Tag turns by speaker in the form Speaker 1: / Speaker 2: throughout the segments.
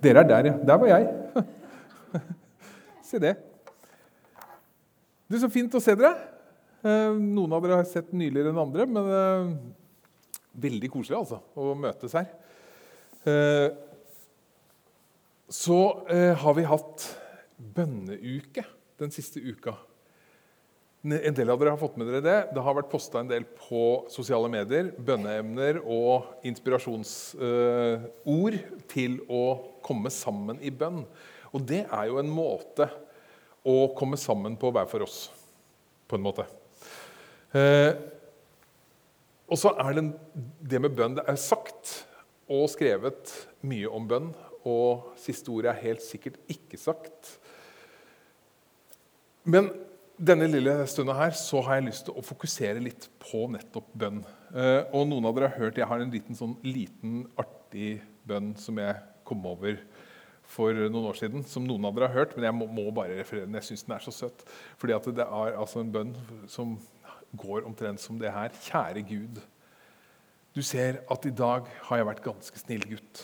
Speaker 1: Dere er der, ja. Der var jeg. Se det. Du, Så fint å se dere. Eh, Noen av dere har sett nyligere enn andre, men eh, veldig koselig altså, å møtes her. Eh, Så har vi hatt bønneuke den siste uka. En del av dere har fått med dere det. Det har vært posta en del på sosiale medier. Bønneemner og inspirasjonsord til å komme sammen i bønn. Og det er jo en måte å komme sammen på hver for oss, på en måte. Eh, og så er det det med bønn. Det er sagt og skrevet mye om bønn, og siste ordet er helt sikkert ikke sagt. Men denne lille stunda her så har jeg lyst til å fokusere litt på nettopp bønn. Eh, og noen av dere har hørt jeg har en liten, sånn, liten artig bønn som jeg kom over for noen år siden. Som noen av dere har hørt, men jeg må, må bare referere den. Jeg syns den er så søt. Fordi at det er altså en bønn som går omtrent som det her. Kjære Gud. Du ser at i dag har jeg vært ganske snill gutt.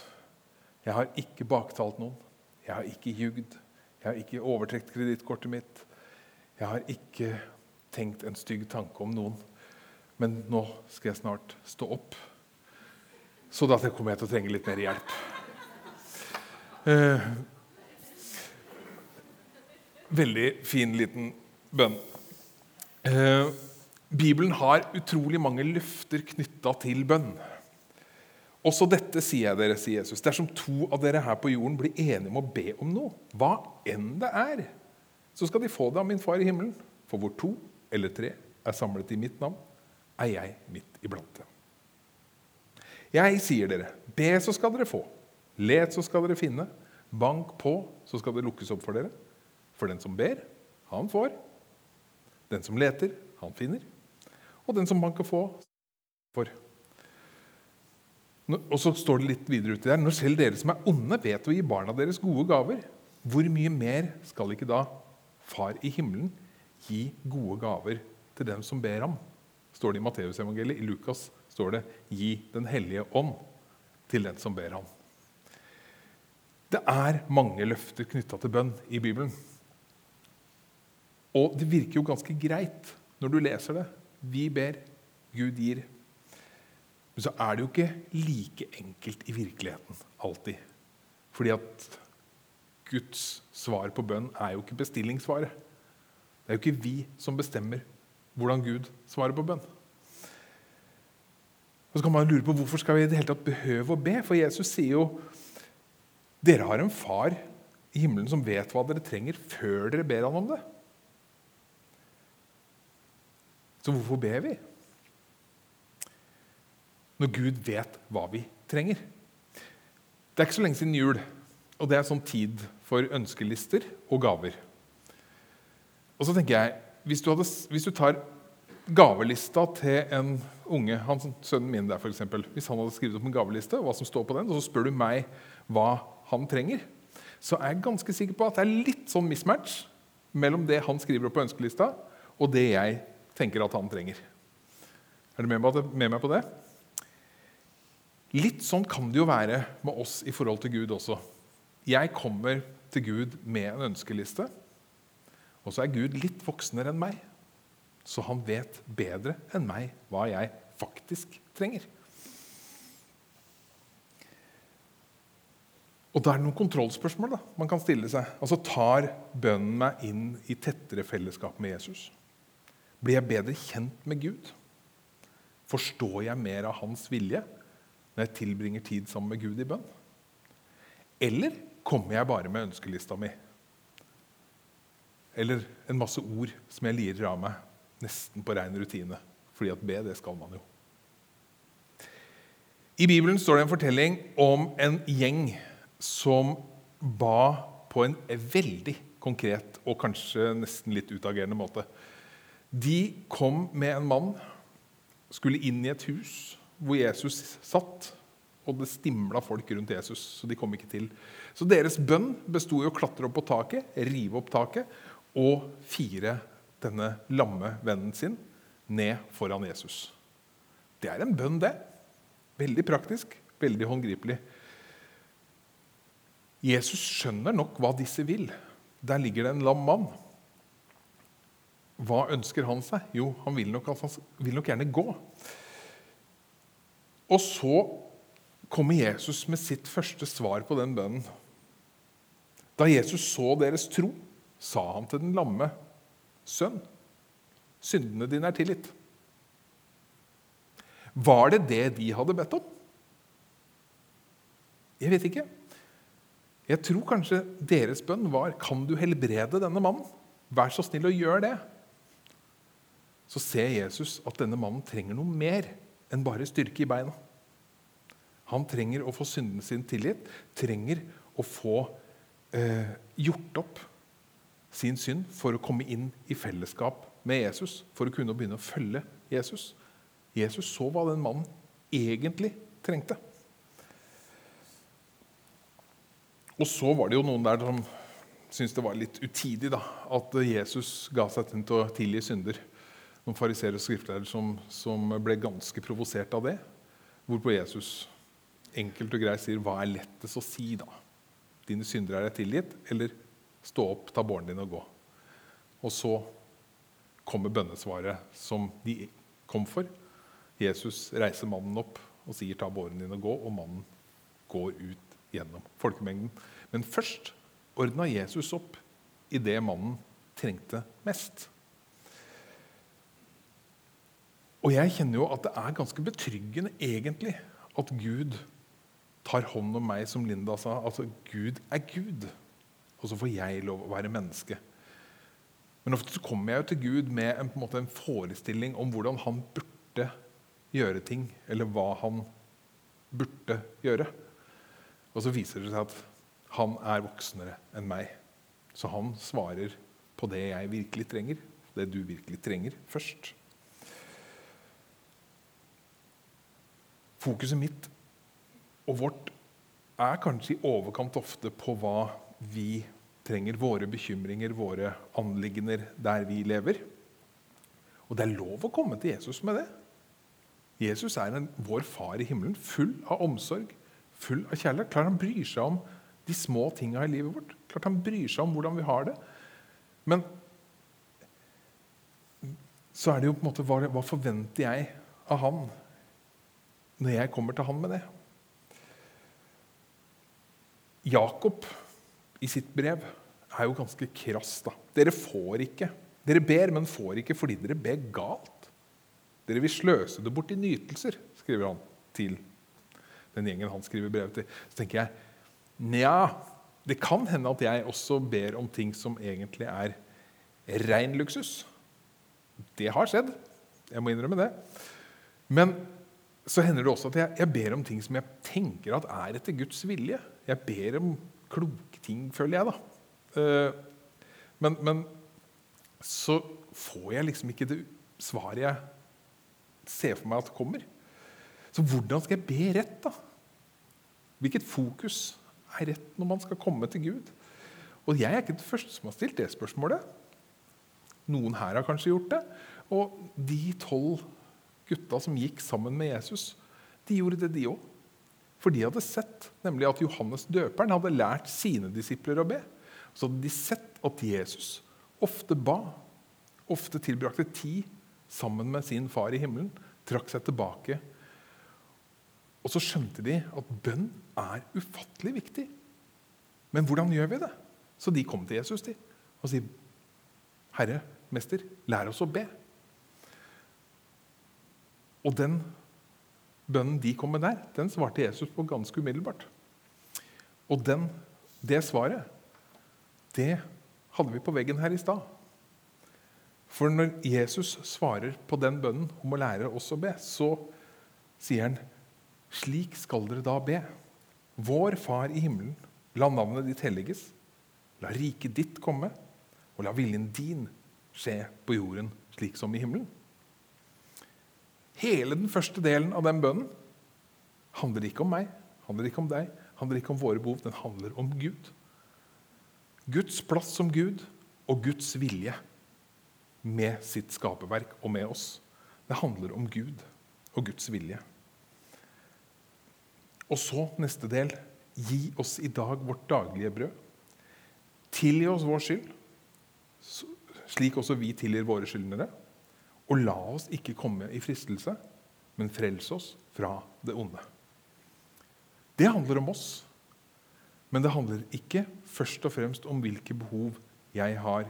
Speaker 1: Jeg har ikke baktalt noen. Jeg har ikke ljugd. Jeg har ikke overtrekt kredittkortet mitt. Jeg har ikke tenkt en stygg tanke om noen. Men nå skal jeg snart stå opp. Så da kommer jeg til å trenge litt mer hjelp. Eh, veldig fin liten bønn. Eh, Bibelen har utrolig mange løfter knytta til bønn. Også dette sier jeg dere, sier Jesus. Dersom to av dere her på jorden blir enige om å be om noe, hva enn det er, så skal de få det av min far i himmelen. For hvor to eller tre er samlet i mitt navn, er jeg midt iblant dem. Jeg sier dere, be, så skal dere få. Let, så skal dere finne. Bank på, så skal det lukkes opp for dere. For den som ber, han får. Den som leter, han finner. Og den som banker få, får. Og så står det litt videre uti der. Når selv dere som er onde, vet å gi barna deres gode gaver, hvor mye mer skal ikke da Far i himmelen gi gode gaver til dem som ber ham? Står det i Matteusevangeliet. I Lukas står det 'gi Den hellige ånd' til den som ber ham. Det er mange løfter knytta til bønn i Bibelen. Og det virker jo ganske greit når du leser det. Vi ber, Gud gir. Men så er det jo ikke like enkelt i virkeligheten alltid. Fordi at Guds svar på bønn er jo ikke bestillingssvaret. Det er jo ikke vi som bestemmer hvordan Gud svarer på bønn. Og så kan man lure på Hvorfor skal vi i det hele tatt behøve å be? For Jesus sier jo dere har en far i himmelen som vet hva dere trenger, før dere ber han om det. Så hvorfor ber vi? Når Gud vet hva vi trenger. Det er ikke så lenge siden jul, og det er sånn tid for ønskelister og gaver. Og så tenker jeg, Hvis du, hadde, hvis du tar gavelista til en unge, han, sønnen min der eksempel, hvis han hadde skrevet opp en gaveliste, og hva som står på den, og så spør du meg hva han trenger, så er jeg ganske sikker på at det er litt sånn mismatch mellom det han skriver opp på ønskelista, og det jeg tenker at han trenger. Er du med meg på det? Litt sånn kan det jo være med oss i forhold til Gud også. Jeg kommer til Gud med en ønskeliste, og så er Gud litt voksnere enn meg. Så han vet bedre enn meg hva jeg faktisk trenger. Og da er det noen kontrollspørsmål da, man kan stille seg. Altså, Tar bønnen meg inn i tettere fellesskap med Jesus? Blir jeg bedre kjent med Gud? Forstår jeg mer av hans vilje når jeg tilbringer tid sammen med Gud i bønn? Eller kommer jeg bare med ønskelista mi? Eller en masse ord som jeg lirer av meg nesten på rein rutine? Fordi at be, det skal man jo. I Bibelen står det en fortelling om en gjeng som ba på en veldig konkret og kanskje nesten litt utagerende måte. De kom med en mann, skulle inn i et hus hvor Jesus satt, og det stimla folk rundt Jesus, så de kom ikke til. Så deres bønn besto i å klatre opp på taket, rive opp taket og fire denne lamme vennen sin ned foran Jesus. Det er en bønn, det. Veldig praktisk, veldig håndgripelig. Jesus skjønner nok hva disse vil. Der ligger det en lam mann. Hva ønsker han seg? Jo, han vil nok, han vil nok gjerne gå. Og så kommer Jesus med sitt første svar på den bønnen. Da Jesus så deres tro, sa han til den lamme sønn, syndene dine er tilgitt. Var det det de hadde bedt om? Jeg vet ikke. Jeg tror kanskje deres bønn var kan du helbrede denne mannen. Vær så snill og gjør det. Så ser Jesus at denne mannen trenger noe mer enn bare styrke i beina. Han trenger å få synden sin tilgitt, trenger å få eh, gjort opp sin synd for å komme inn i fellesskap med Jesus, for å kunne begynne å følge Jesus. Jesus så hva den mannen egentlig trengte. Og så var det jo noen der som syntes det var litt utidig da, at Jesus ga seg til å tilgi synder. Noen fariseere og skriftlærere som, som, ble ganske provosert av det. Hvorpå Jesus enkelt og greit sier, 'Hva er lettest å si, da?' 'Dine syndere er deg tilgitt', eller 'Stå opp, ta båren din og gå'. Og så kommer bønnesvaret som de kom for. Jesus reiser mannen opp og sier 'ta båren din og gå', og mannen går ut gjennom folkemengden. Men først ordna Jesus opp i det mannen trengte mest. Og jeg kjenner jo at det er ganske betryggende egentlig at Gud tar hånd om meg, som Linda sa. Altså, Gud er Gud, og så får jeg lov å være menneske. Men ofte så kommer jeg jo til Gud med en, en, måte, en forestilling om hvordan han burde gjøre ting, eller hva han burde gjøre. Og så viser det seg at han er voksnere enn meg. Så han svarer på det jeg virkelig trenger, det du virkelig trenger, først. Fokuset mitt og vårt er kanskje i overkant ofte på hva vi trenger, våre bekymringer, våre anliggender der vi lever. Og det er lov å komme til Jesus med det. Jesus er en, vår far i himmelen, full av omsorg, full av kjærlighet. Klart han bryr seg om de små tinga i livet vårt. Klart han bryr seg om hvordan vi har det. Men så er det jo på en måte hva, hva forventer jeg av han når jeg kommer til han med det? Jakob i sitt brev er jo ganske krass. da. Dere får ikke. Dere ber, men får ikke fordi dere ber galt. Dere vil sløse det bort i nytelser, skriver han til den gjengen han skriver brev til, så tenker jeg nja, det kan hende at jeg også ber om ting som egentlig er rein luksus. Det har skjedd. Jeg må innrømme det. Men så hender det også at jeg, jeg, ber om ting som jeg tenker at er etter Guds vilje. Jeg ber om kloke ting, føler jeg, da. Eh, men, men så får jeg liksom ikke det svaret jeg ser for meg at kommer. Så hvordan skal jeg be rett, da? Hvilket fokus er rett når man skal komme til Gud? Og jeg er ikke den første som har stilt det spørsmålet. Noen her har kanskje gjort det. Og de tolv gutta som gikk sammen med Jesus, de gjorde det, de òg. For de hadde sett nemlig at Johannes døperen hadde lært sine disipler å be. Så hadde de sett at Jesus ofte ba, ofte tilbrakte tid sammen med sin far i himmelen, trakk seg tilbake og så skjønte de at bønn er ufattelig viktig. Men hvordan gjør vi det? Så de kom til Jesus de, og sier, 'Herre, mester, lær oss å be.' Og den bønnen de kom med der, den svarte Jesus på ganske umiddelbart. Og den, det svaret, det hadde vi på veggen her i stad. For når Jesus svarer på den bønnen om å lære oss å be, så sier han slik skal dere da be. Vår Far i himmelen, la navnet ditt helliges. La riket ditt komme, og la viljen din skje på jorden slik som i himmelen. Hele den første delen av den bønnen handler ikke om meg, handler ikke om deg, handler ikke om våre behov. Den handler om Gud. Guds plass som Gud og Guds vilje med sitt skaperverk og med oss. Det handler om Gud og Guds vilje. Og så neste del gi oss i dag vårt daglige brød. Tilgi oss vår skyld, slik også vi tilgir våre skyldnere. Og la oss ikke komme i fristelse, men frels oss fra det onde. Det handler om oss, men det handler ikke først og fremst om hvilke behov jeg har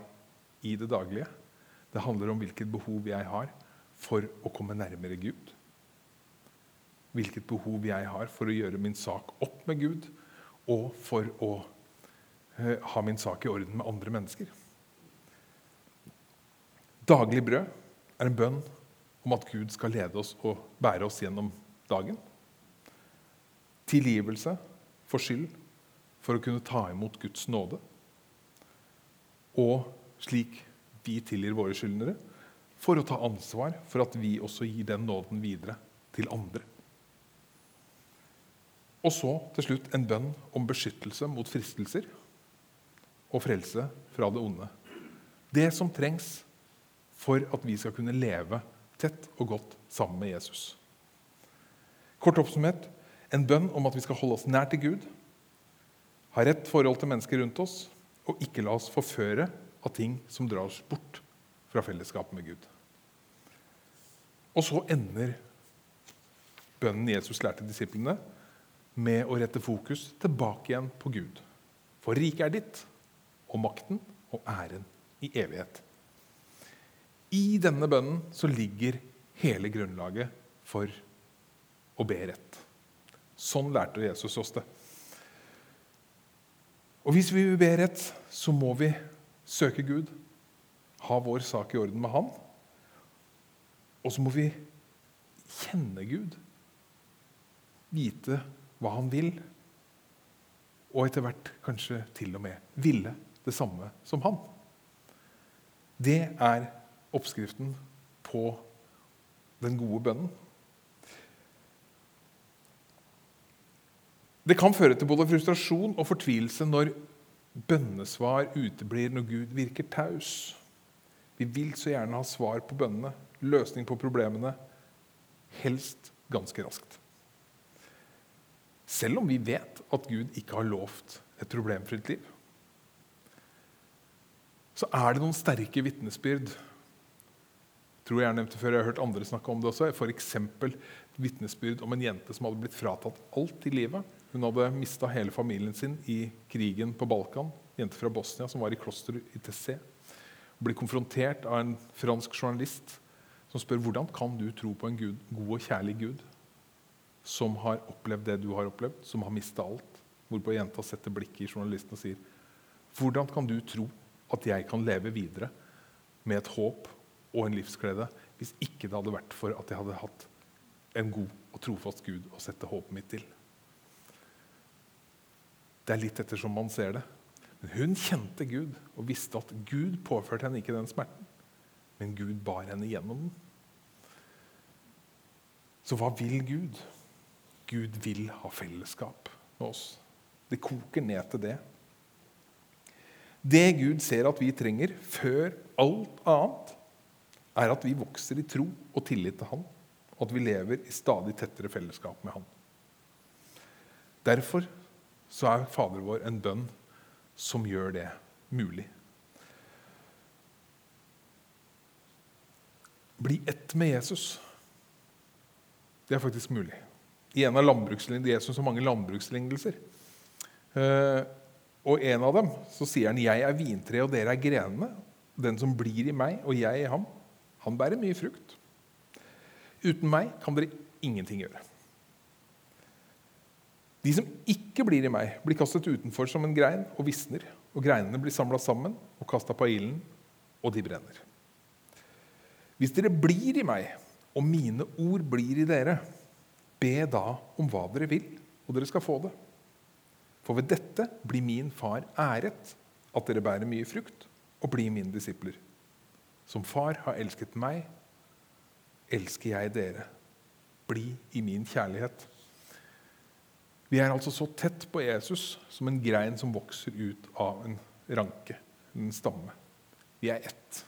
Speaker 1: i det daglige. Det handler om hvilket behov jeg har for å komme nærmere Gud. Hvilket behov jeg har for å gjøre min sak opp med Gud, og for å eh, ha min sak i orden med andre mennesker. Daglig brød er en bønn om at Gud skal lede oss og bære oss gjennom dagen. Tilgivelse for skyld for å kunne ta imot Guds nåde. Og slik vi tilgir våre skyldnere, for å ta ansvar for at vi også gir den nåden videre til andre. Og så til slutt en bønn om beskyttelse mot fristelser og frelse fra det onde. Det som trengs for at vi skal kunne leve tett og godt sammen med Jesus. Kort oppsummert en bønn om at vi skal holde oss nær til Gud, ha rett forhold til mennesker rundt oss og ikke la oss forføre av ting som drar oss bort fra fellesskapet med Gud. Og så ender bønnen Jesus lærte disiplene, med å rette fokus tilbake igjen på Gud. For riket er ditt, og makten og æren i evighet. I denne bønnen så ligger hele grunnlaget for å be rett. Sånn lærte Jesus oss det. Og hvis vi vil be rett, så må vi søke Gud, ha vår sak i orden med Han. Og så må vi kjenne Gud, vite hva han vil, og etter hvert kanskje til og med ville det samme som han. Det er oppskriften på den gode bønnen. Det kan føre til både frustrasjon og fortvilelse når bønnesvar uteblir når Gud virker taus. Vi vil så gjerne ha svar på bønnene, løsning på problemene, helst ganske raskt. Selv om vi vet at Gud ikke har lovt et problemfritt liv. Så er det noen sterke vitnesbyrd. Tror Jeg nevnte før, jeg har hørt andre snakke om det også. F.eks. vitnesbyrd om en jente som hadde blitt fratatt alt i livet. Hun hadde mista hele familien sin i krigen på Balkan. Jente fra Bosnia som var i klosteret i Tessé. Blir konfrontert av en fransk journalist som spør hvordan kan du tro på en Gud, god og kjærlig Gud som har opplevd det du har opplevd, som har mista alt. Hvorpå jenta setter blikket i journalisten og sier Hvordan kan du tro at jeg kan leve videre med et håp og en livsglede hvis ikke det hadde vært for at jeg hadde hatt en god og trofast Gud å sette håpet mitt til? Det er litt ettersom man ser det. Men hun kjente Gud og visste at Gud påførte henne ikke den smerten, men Gud bar henne gjennom den. Så hva vil Gud? Gud vil ha fellesskap med oss. Det koker ned til det. Det Gud ser at vi trenger før alt annet, er at vi vokser i tro og tillit til Han, og at vi lever i stadig tettere fellesskap med Han. Derfor så er Fader vår en bønn som gjør det mulig. Bli ett med Jesus. Det er faktisk mulig i en av landbrukslignelsene. Er så mange landbrukslignelser. Uh, og en av dem så sier han, 'Jeg er vintreet, og dere er grenene.' 'Den som blir i meg, og jeg i ham, han bærer mye frukt.' 'Uten meg kan dere ingenting gjøre.' De som ikke blir i meg, blir kastet utenfor som en grein og visner. Og greinene blir samla sammen og kasta på ilden, og de brenner. Hvis dere blir i meg, og mine ord blir i dere, Be da om hva dere vil, og dere skal få det. For ved dette blir min far æret, at dere bærer mye frukt og blir mine disipler. Som far har elsket meg, elsker jeg dere. Bli i min kjærlighet. Vi er altså så tett på Jesus som en grein som vokser ut av en ranke, en stamme. Vi er ett.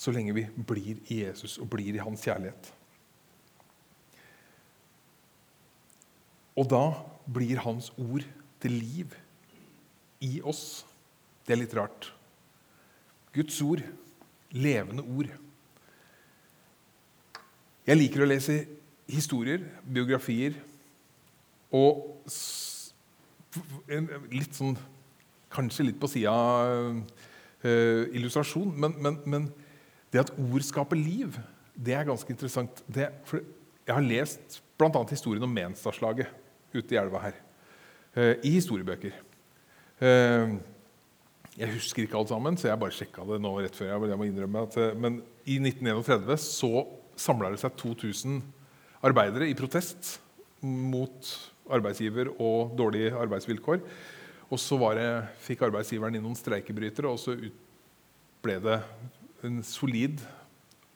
Speaker 1: Så lenge vi blir i Jesus og blir i hans kjærlighet. Og da blir hans ord til liv i oss. Det er litt rart. Guds ord, levende ord. Jeg liker å lese historier, biografier og litt sånn Kanskje litt på sida uh, illustrasjon, men, men, men, det at ord skaper liv, det er ganske interessant. Det, jeg har lest bl.a. historien om Menstadslaget ute i elva her. Uh, I historiebøker. Uh, jeg husker ikke alt sammen, så jeg bare sjekka det nå rett før. jeg, må innrømme at, Men i 1931 så samla det seg 2000 arbeidere i protest mot arbeidsgiver og dårlige arbeidsvilkår. Og så det, fikk arbeidsgiveren inn noen streikebrytere, og så ble det en solid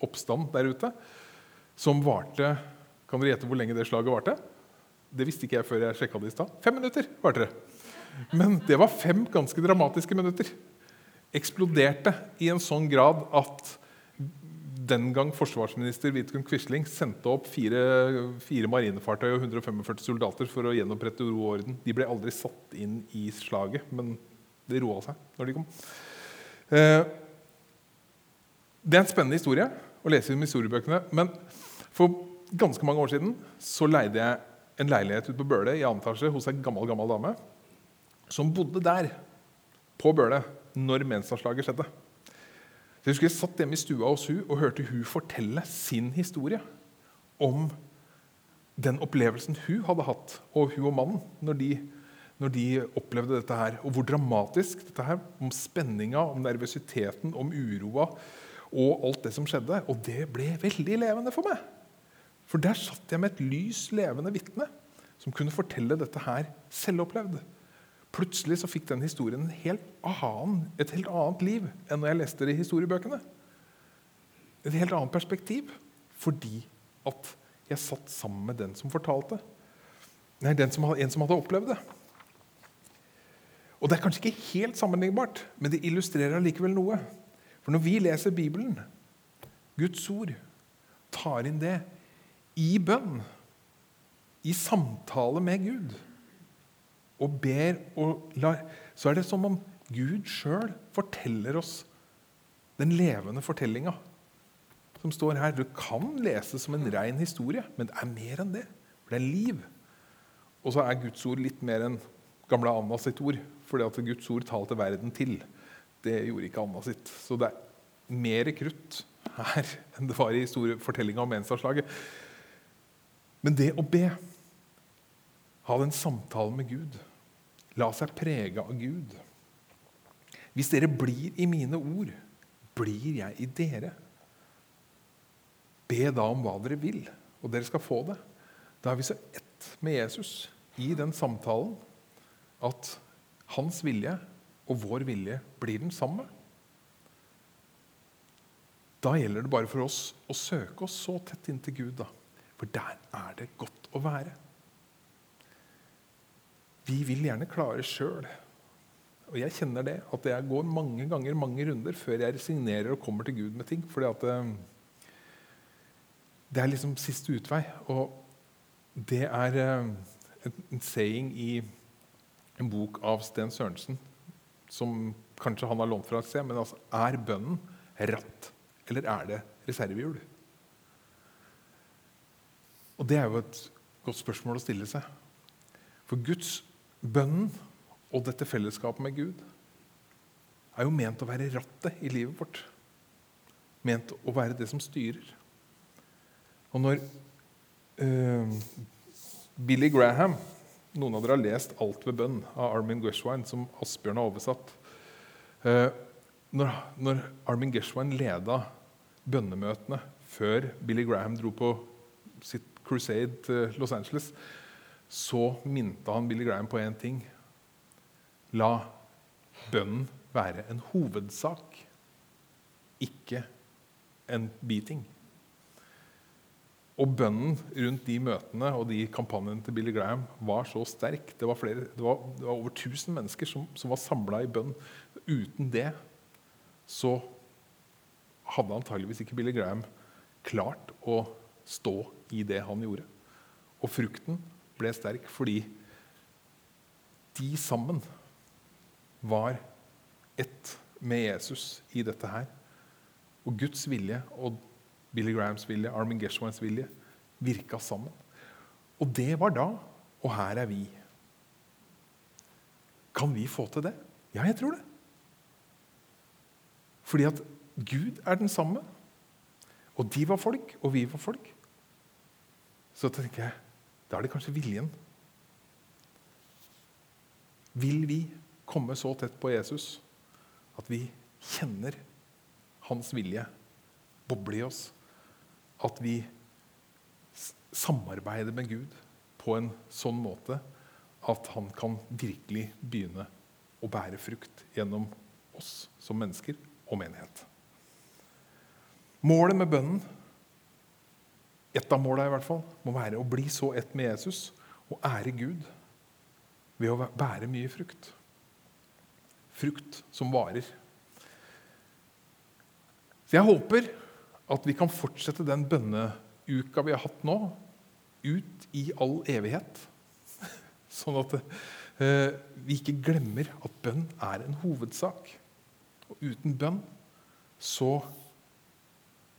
Speaker 1: oppstand der ute som varte Kan dere gjette hvor lenge det slaget varte? Det visste ikke jeg før jeg sjekka det i stad. Fem minutter varte det. Men det var fem ganske dramatiske minutter. Eksploderte i en sånn grad at den gang forsvarsminister Vidkun Quisling sendte opp fire, fire, marinefartøy og 145 soldater for å gjenopprette ro og orden. De ble aldri satt inn i slaget, men det roa seg når de kom. Eh, det er en spennende historie å lese om historiebøkene. Men for ganske mange år siden så leide jeg en leilighet ute på Bøle i annen etasje hos en gammel, gammel dame som bodde der på Bøle når mensavslaget skjedde. Så jeg husker jeg satt hjemme i stua hos hun og hørte hun fortelle sin historie om den opplevelsen hun hadde hatt, og hun og mannen, når de, når de opplevde dette her. Og hvor dramatisk dette her, om spenninga, om nervøsiteten, om uroa og alt det som skjedde. Og det ble veldig levende for meg. For der satt jeg med et lys, levende vitne som kunne fortelle dette her selvopplevd. Plutselig så fikk den historien helt annen, et helt annet liv enn når jeg leste det i historiebøkene. Et helt annet perspektiv. Fordi at jeg satt sammen med den som fortalte. Nei, som, en som hadde opplevd det. Og Det er kanskje ikke helt sammenlignbart, men det illustrerer allikevel noe. For når vi leser Bibelen, Guds ord, tar inn det i bønn, i samtale med Gud og ber og lar, så er det som om Gud sjøl forteller oss den levende fortellinga som står her. Du kan lese som en ren historie, men det er mer enn det. For det er liv. Og så er Guds ord litt mer enn gamle Anna sitt ord. fordi at Guds ord talte verden til. Det gjorde ikke Anna sitt. Så det er mer krutt her enn det var i fortellinga om Mensaslaget. Men det å be ha den samtalen med Gud. La seg prege av Gud. Hvis dere blir i mine ord, blir jeg i dere. Be da om hva dere vil, og dere skal få det. Da er vi så ett med Jesus i den samtalen at hans vilje og vår vilje blir den samme. Da gjelder det bare for oss å søke oss så tett inntil Gud, da. For der er det godt å være. Vi vil gjerne klare sjøl. Og jeg kjenner det, at jeg går mange ganger mange runder før jeg resignerer og kommer til Gud med ting. fordi at det, eh, er liksom siste utvei. Og det er eh, en saying i en bok av Sten Sørensen som kanskje han har lånt fra et sted. Men altså, er bønnen ratt, eller er det reservehjul? Og det er jo et godt spørsmål å stille seg. For Guds Bønnen og dette fellesskapet med Gud er jo ment å være rattet i livet vårt. Ment å være det som styrer. Og når uh, Billy Graham Noen av dere har lest 'Alt ved bønn' av Armin Gershwin, som Asbjørn har oversatt. Uh, når, når, Armin Gershwin leda bønnemøtene før Billy Graham dro på sitt crusade til Los Angeles, så minte han Billy Graham på én ting. La bønnen være en hovedsak, ikke en biting. Og bønnen rundt de møtene og de kampanjene til Billy Graham var så sterk. Det var, flere, det var, det var over 1000 mennesker som, som var samla i bønn. Uten det så hadde antageligvis ikke Billy Graham klart å stå i det han gjorde. Og frukten ble sterk fordi de sammen var ett med Jesus i dette her. Og Guds vilje og Billy Grahams vilje, Armin Geshwans vilje, virka sammen. Og det var da, og her er vi. Kan vi få til det? Ja, jeg tror det. Fordi at Gud er den samme. Og de var folk, og vi var folk. Så tenker jeg da er det kanskje viljen. Vil vi komme så tett på Jesus at vi kjenner hans vilje boble i oss? At vi samarbeider med Gud på en sånn måte at han kan virkelig begynne å bære frukt gjennom oss som mennesker og menighet. Målet med bønnen et av målene i hvert fall, må være å bli så ett med Jesus og ære Gud ved å bære mye frukt. Frukt som varer. Så jeg håper at vi kan fortsette den bønneuka vi har hatt nå, ut i all evighet. Sånn at eh, vi ikke glemmer at bønn er en hovedsak. Og uten bønn så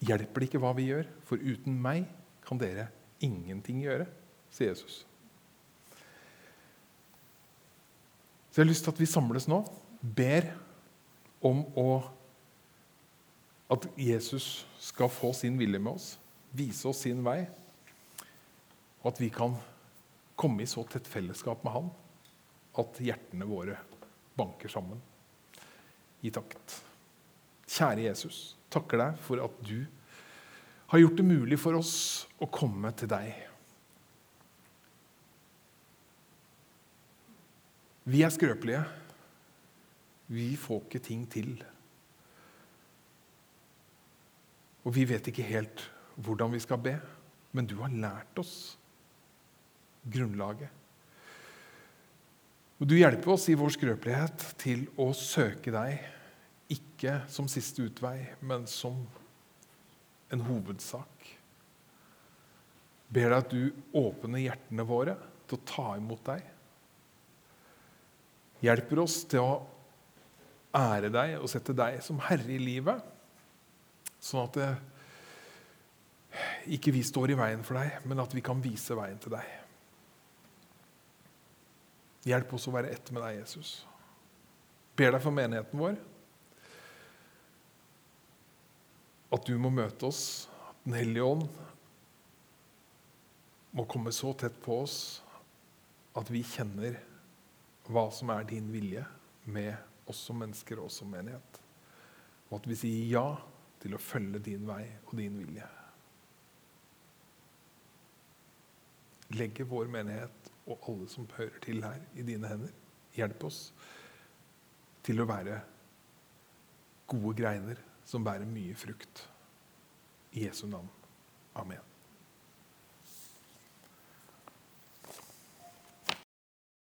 Speaker 1: hjelper det ikke hva vi gjør, for uten meg kan dere ingenting gjøre, sier Jesus. Så jeg har lyst til at vi samles nå, ber om å, at Jesus skal få sin vilje med oss, vise oss sin vei, og at vi kan komme i så tett fellesskap med Han at hjertene våre banker sammen i takt. Kjære Jesus, takker deg for at du har gjort det mulig for oss å komme til deg. Vi er skrøpelige. Vi får ikke ting til. Og vi vet ikke helt hvordan vi skal be, men du har lært oss grunnlaget. Og Du hjelper oss i vår skrøpelighet til å søke deg, ikke som siste utvei, men som en hovedsak. Ber deg at du åpner hjertene våre til å ta imot deg. Hjelper oss til å ære deg og sette deg som herre i livet, sånn at det, ikke vi står i veien for deg, men at vi kan vise veien til deg. Hjelp oss å være ett med deg, Jesus. Ber deg for menigheten vår. At du må møte oss, at Den hellige ånd må komme så tett på oss at vi kjenner hva som er din vilje med oss som mennesker og oss som menighet. Og at vi sier ja til å følge din vei og din vilje. Legge vår menighet og alle som hører til her, i dine hender. Hjelp oss til å være gode greiner som bærer mye frukt. I Jesu navn. Amen.